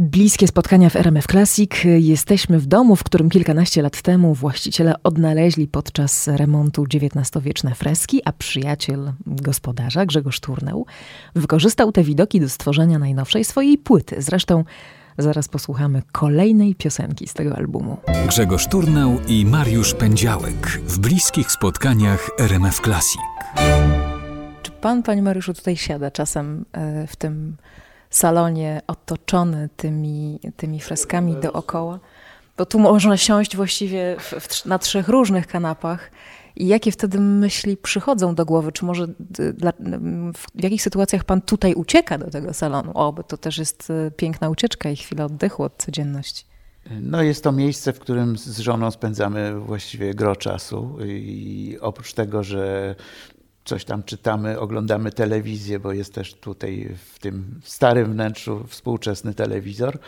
Bliskie spotkania w RMF Classic. Jesteśmy w domu, w którym kilkanaście lat temu właściciele odnaleźli podczas remontu XIX-wieczne freski, a przyjaciel gospodarza, Grzegorz Turneu, wykorzystał te widoki do stworzenia najnowszej swojej płyty. Zresztą zaraz posłuchamy kolejnej piosenki z tego albumu. Grzegorz Turneu i Mariusz Pędziałek w bliskich spotkaniach RMF Classic. Czy pan, panie Mariuszu, tutaj siada czasem e, w tym salonie otoczony tymi, tymi freskami dookoła, bo tu można siąść właściwie w, w, na trzech różnych kanapach. I jakie wtedy myśli przychodzą do głowy? Czy może dla, w jakich sytuacjach pan tutaj ucieka do tego salonu? O, bo to też jest e, piękna ucieczka i chwila oddechu od codzienności. No jest to miejsce, w którym z żoną spędzamy właściwie gro czasu i oprócz tego, że coś tam czytamy, oglądamy telewizję, bo jest też tutaj w tym starym wnętrzu współczesny telewizor.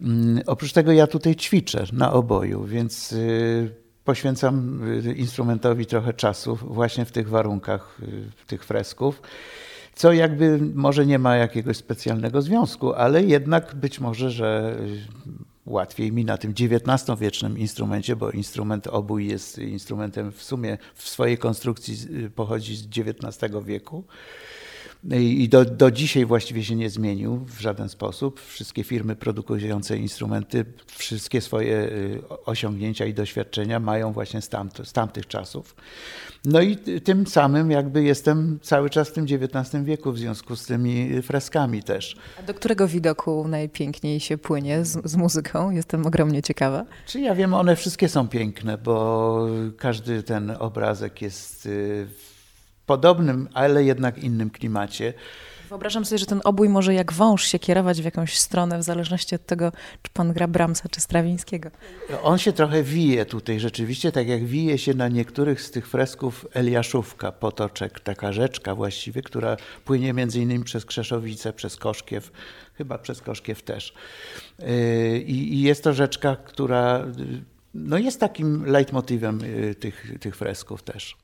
Mm, oprócz tego ja tutaj ćwiczę na oboju, więc y, poświęcam y, instrumentowi trochę czasu właśnie w tych warunkach y, tych fresków. Co jakby może nie ma jakiegoś specjalnego związku, ale jednak być może, że łatwiej mi na tym XIX-wiecznym instrumencie, bo instrument obój jest instrumentem w sumie w swojej konstrukcji pochodzi z XIX wieku i do, do dzisiaj właściwie się nie zmienił w żaden sposób. Wszystkie firmy produkujące instrumenty, wszystkie swoje y, osiągnięcia i doświadczenia mają właśnie z, tamt, z tamtych czasów. No i tym samym jakby jestem cały czas w tym XIX wieku w związku z tymi freskami też. A do którego widoku najpiękniej się płynie z, z muzyką? Jestem ogromnie ciekawa. Czy ja wiem, one wszystkie są piękne, bo każdy ten obrazek jest y, podobnym, ale jednak innym klimacie. Wyobrażam sobie, że ten obój może jak wąż się kierować w jakąś stronę, w zależności od tego, czy pan gra Brahmsa, czy Strawińskiego. On się trochę wije tutaj rzeczywiście, tak jak wije się na niektórych z tych fresków Eliaszówka, potoczek, taka rzeczka właściwie, która płynie między innymi przez Krzeszowice, przez Koszkiew, chyba przez Koszkiew też. Yy, I jest to rzeczka, która no jest takim leitmotywem yy, tych, tych fresków też.